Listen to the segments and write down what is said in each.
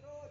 No.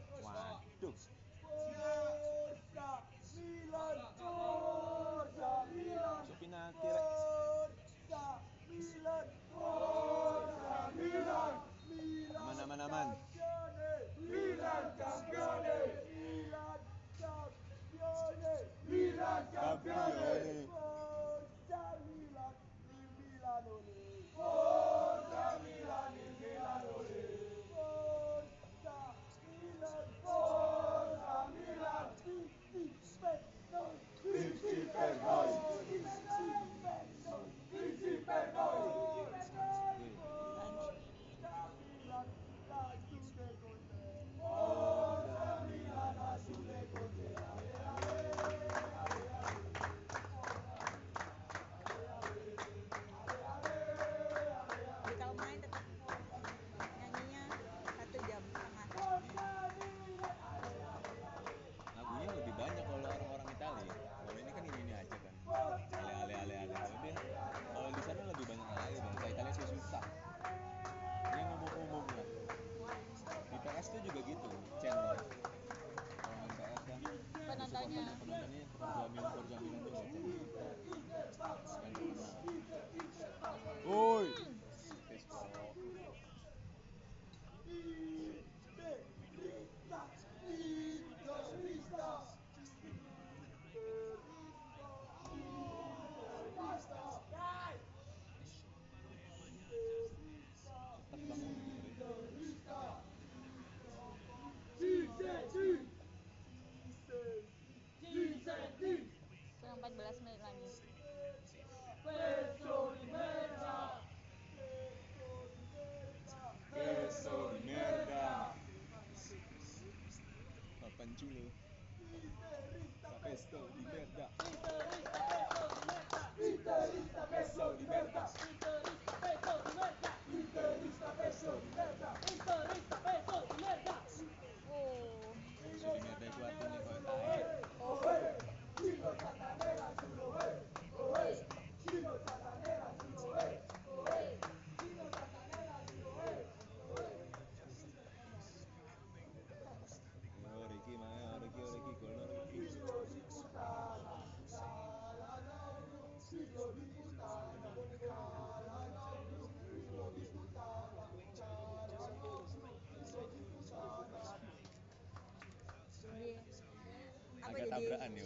Giulio. Merda, questa di merda. tabrakan dia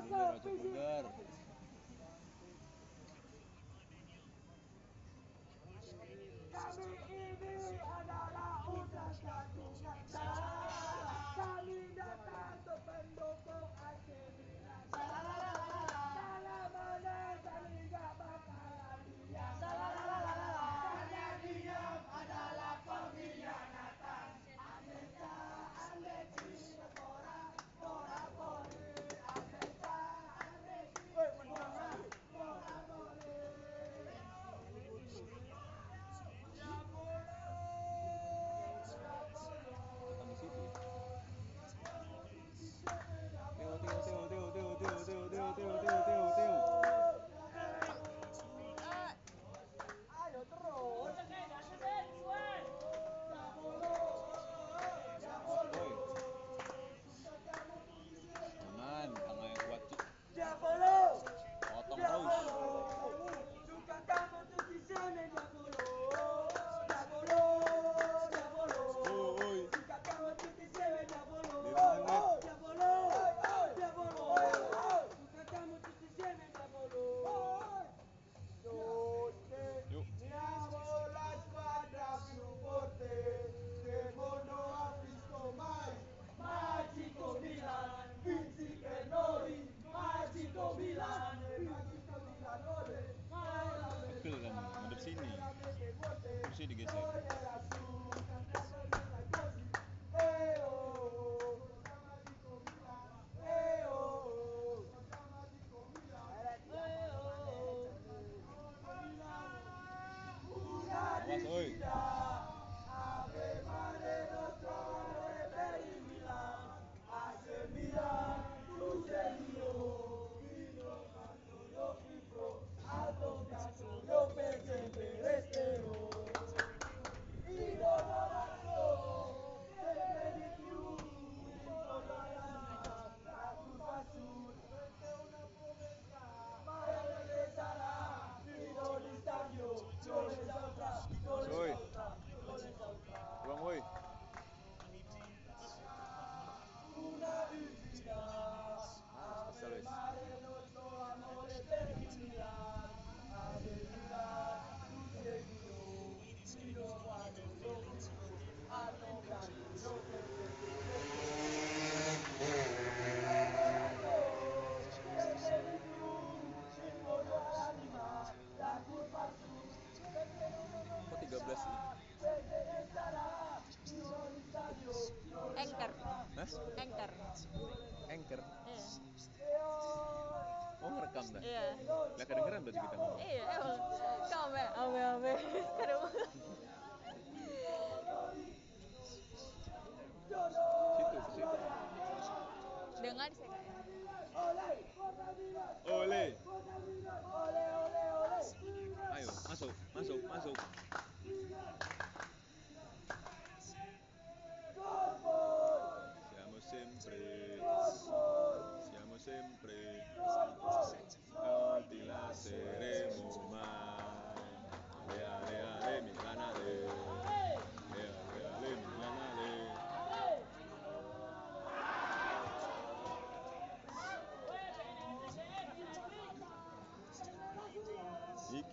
صافي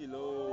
kilo.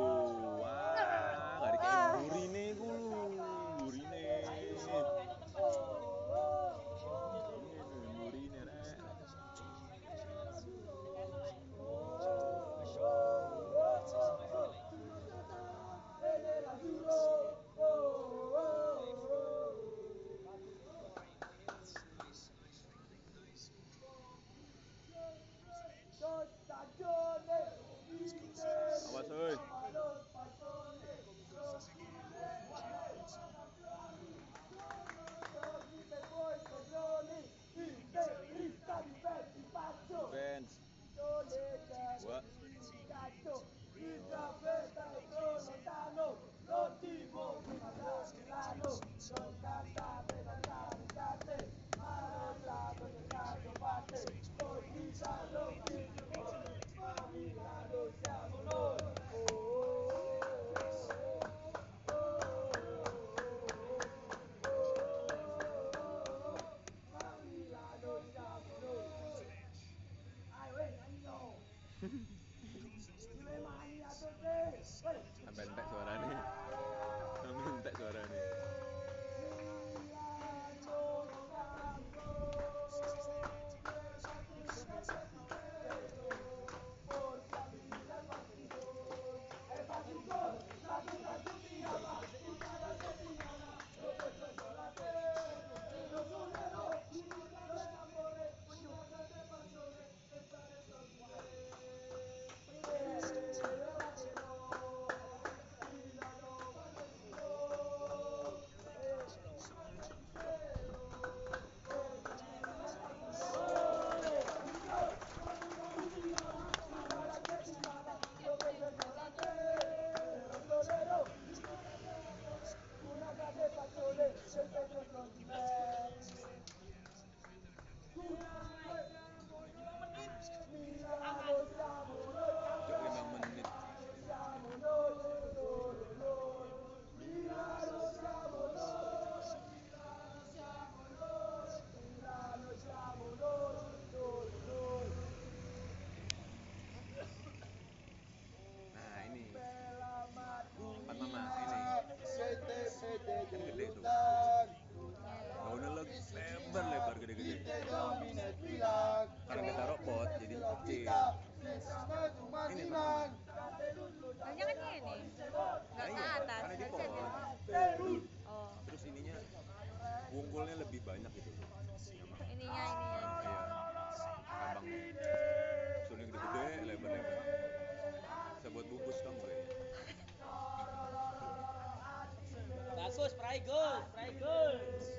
goes, Fry goes, Fry goes.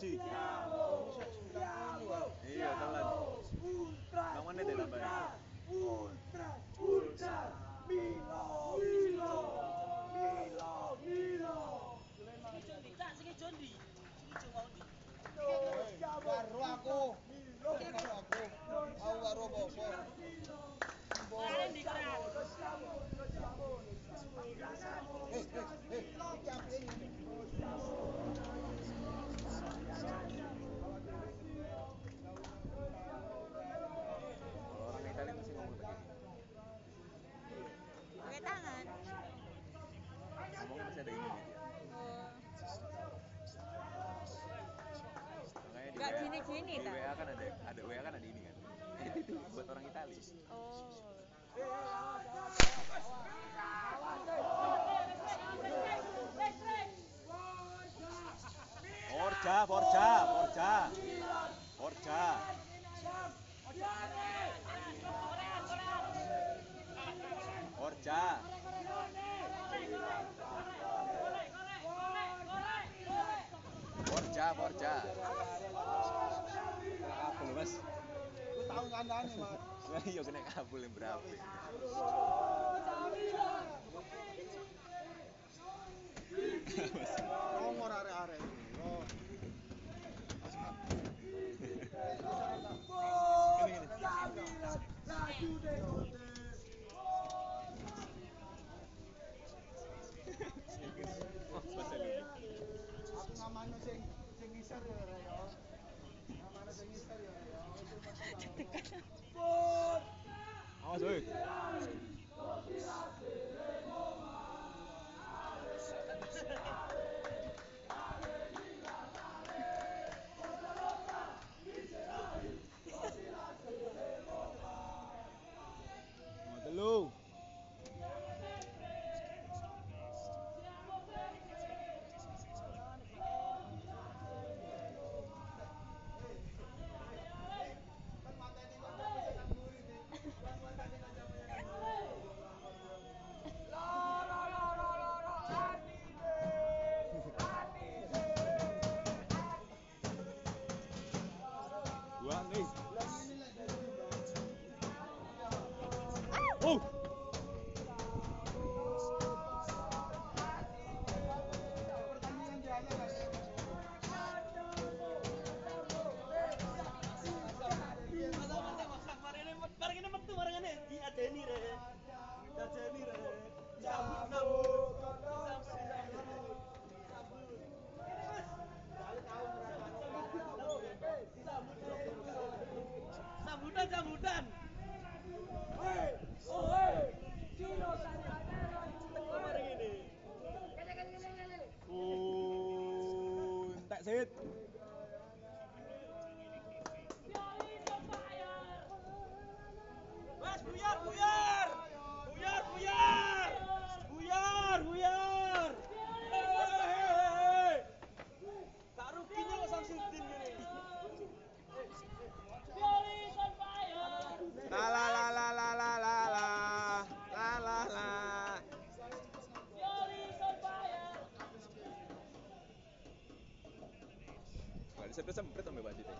City buat orang Itali. Oh. Forja Forja Forja Forja Forja Forja Forja tahu kandangnya, Mas. iya kena kabel yang berapa Ngomor Lili. Aku ngamano sing sing ngisar ya, Ra, ya. Ngamano sing ngisar ya, Ra, ya. awas woi Mau Sambutan sambutan. Barang ini. Uh, entek sit. Mas Disempet sempet sampai baju deh.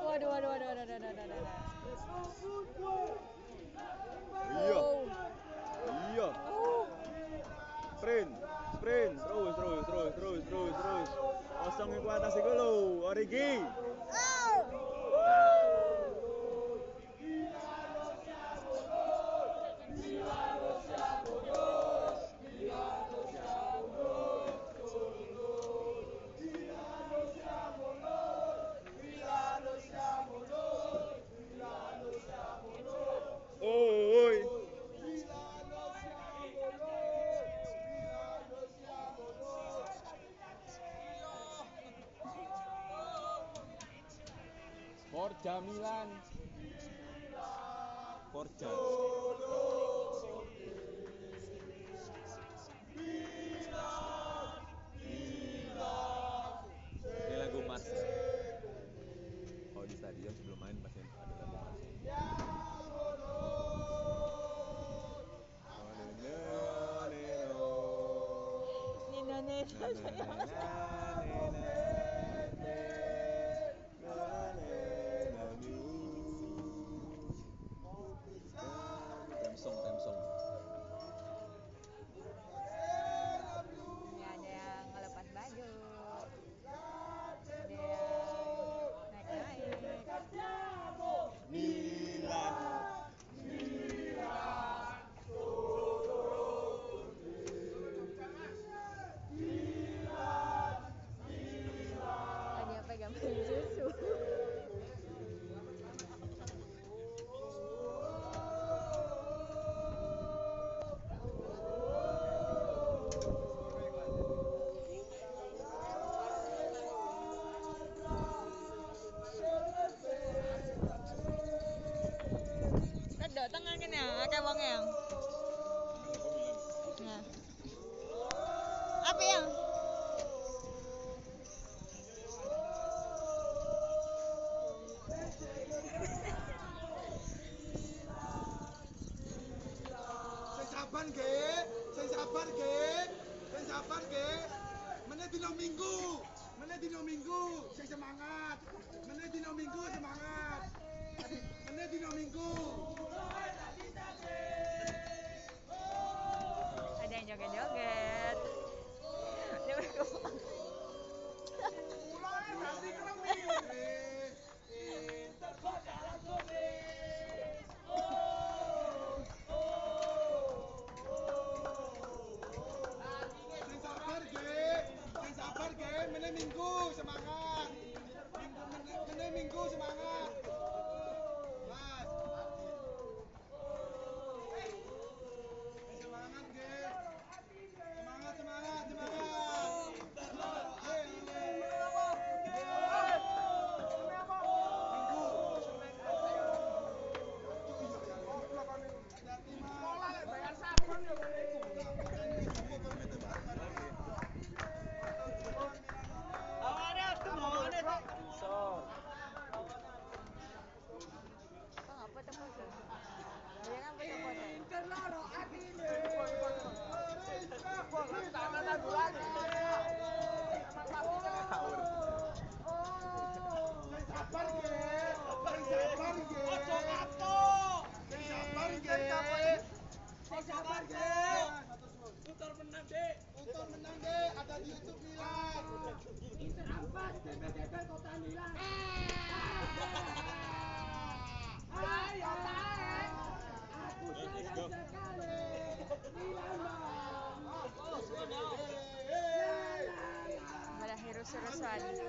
Waduh, waduh, waduh, waduh, waduh, waduh, waduh. Iya, iya. Sprint, sprint, terus, terus, terus, terus, terus, terus. Kosong iku atas iku lho, Origi. Stadion sebelum main pasti ada lagu Mars. Indonesia sayang. god. Vale.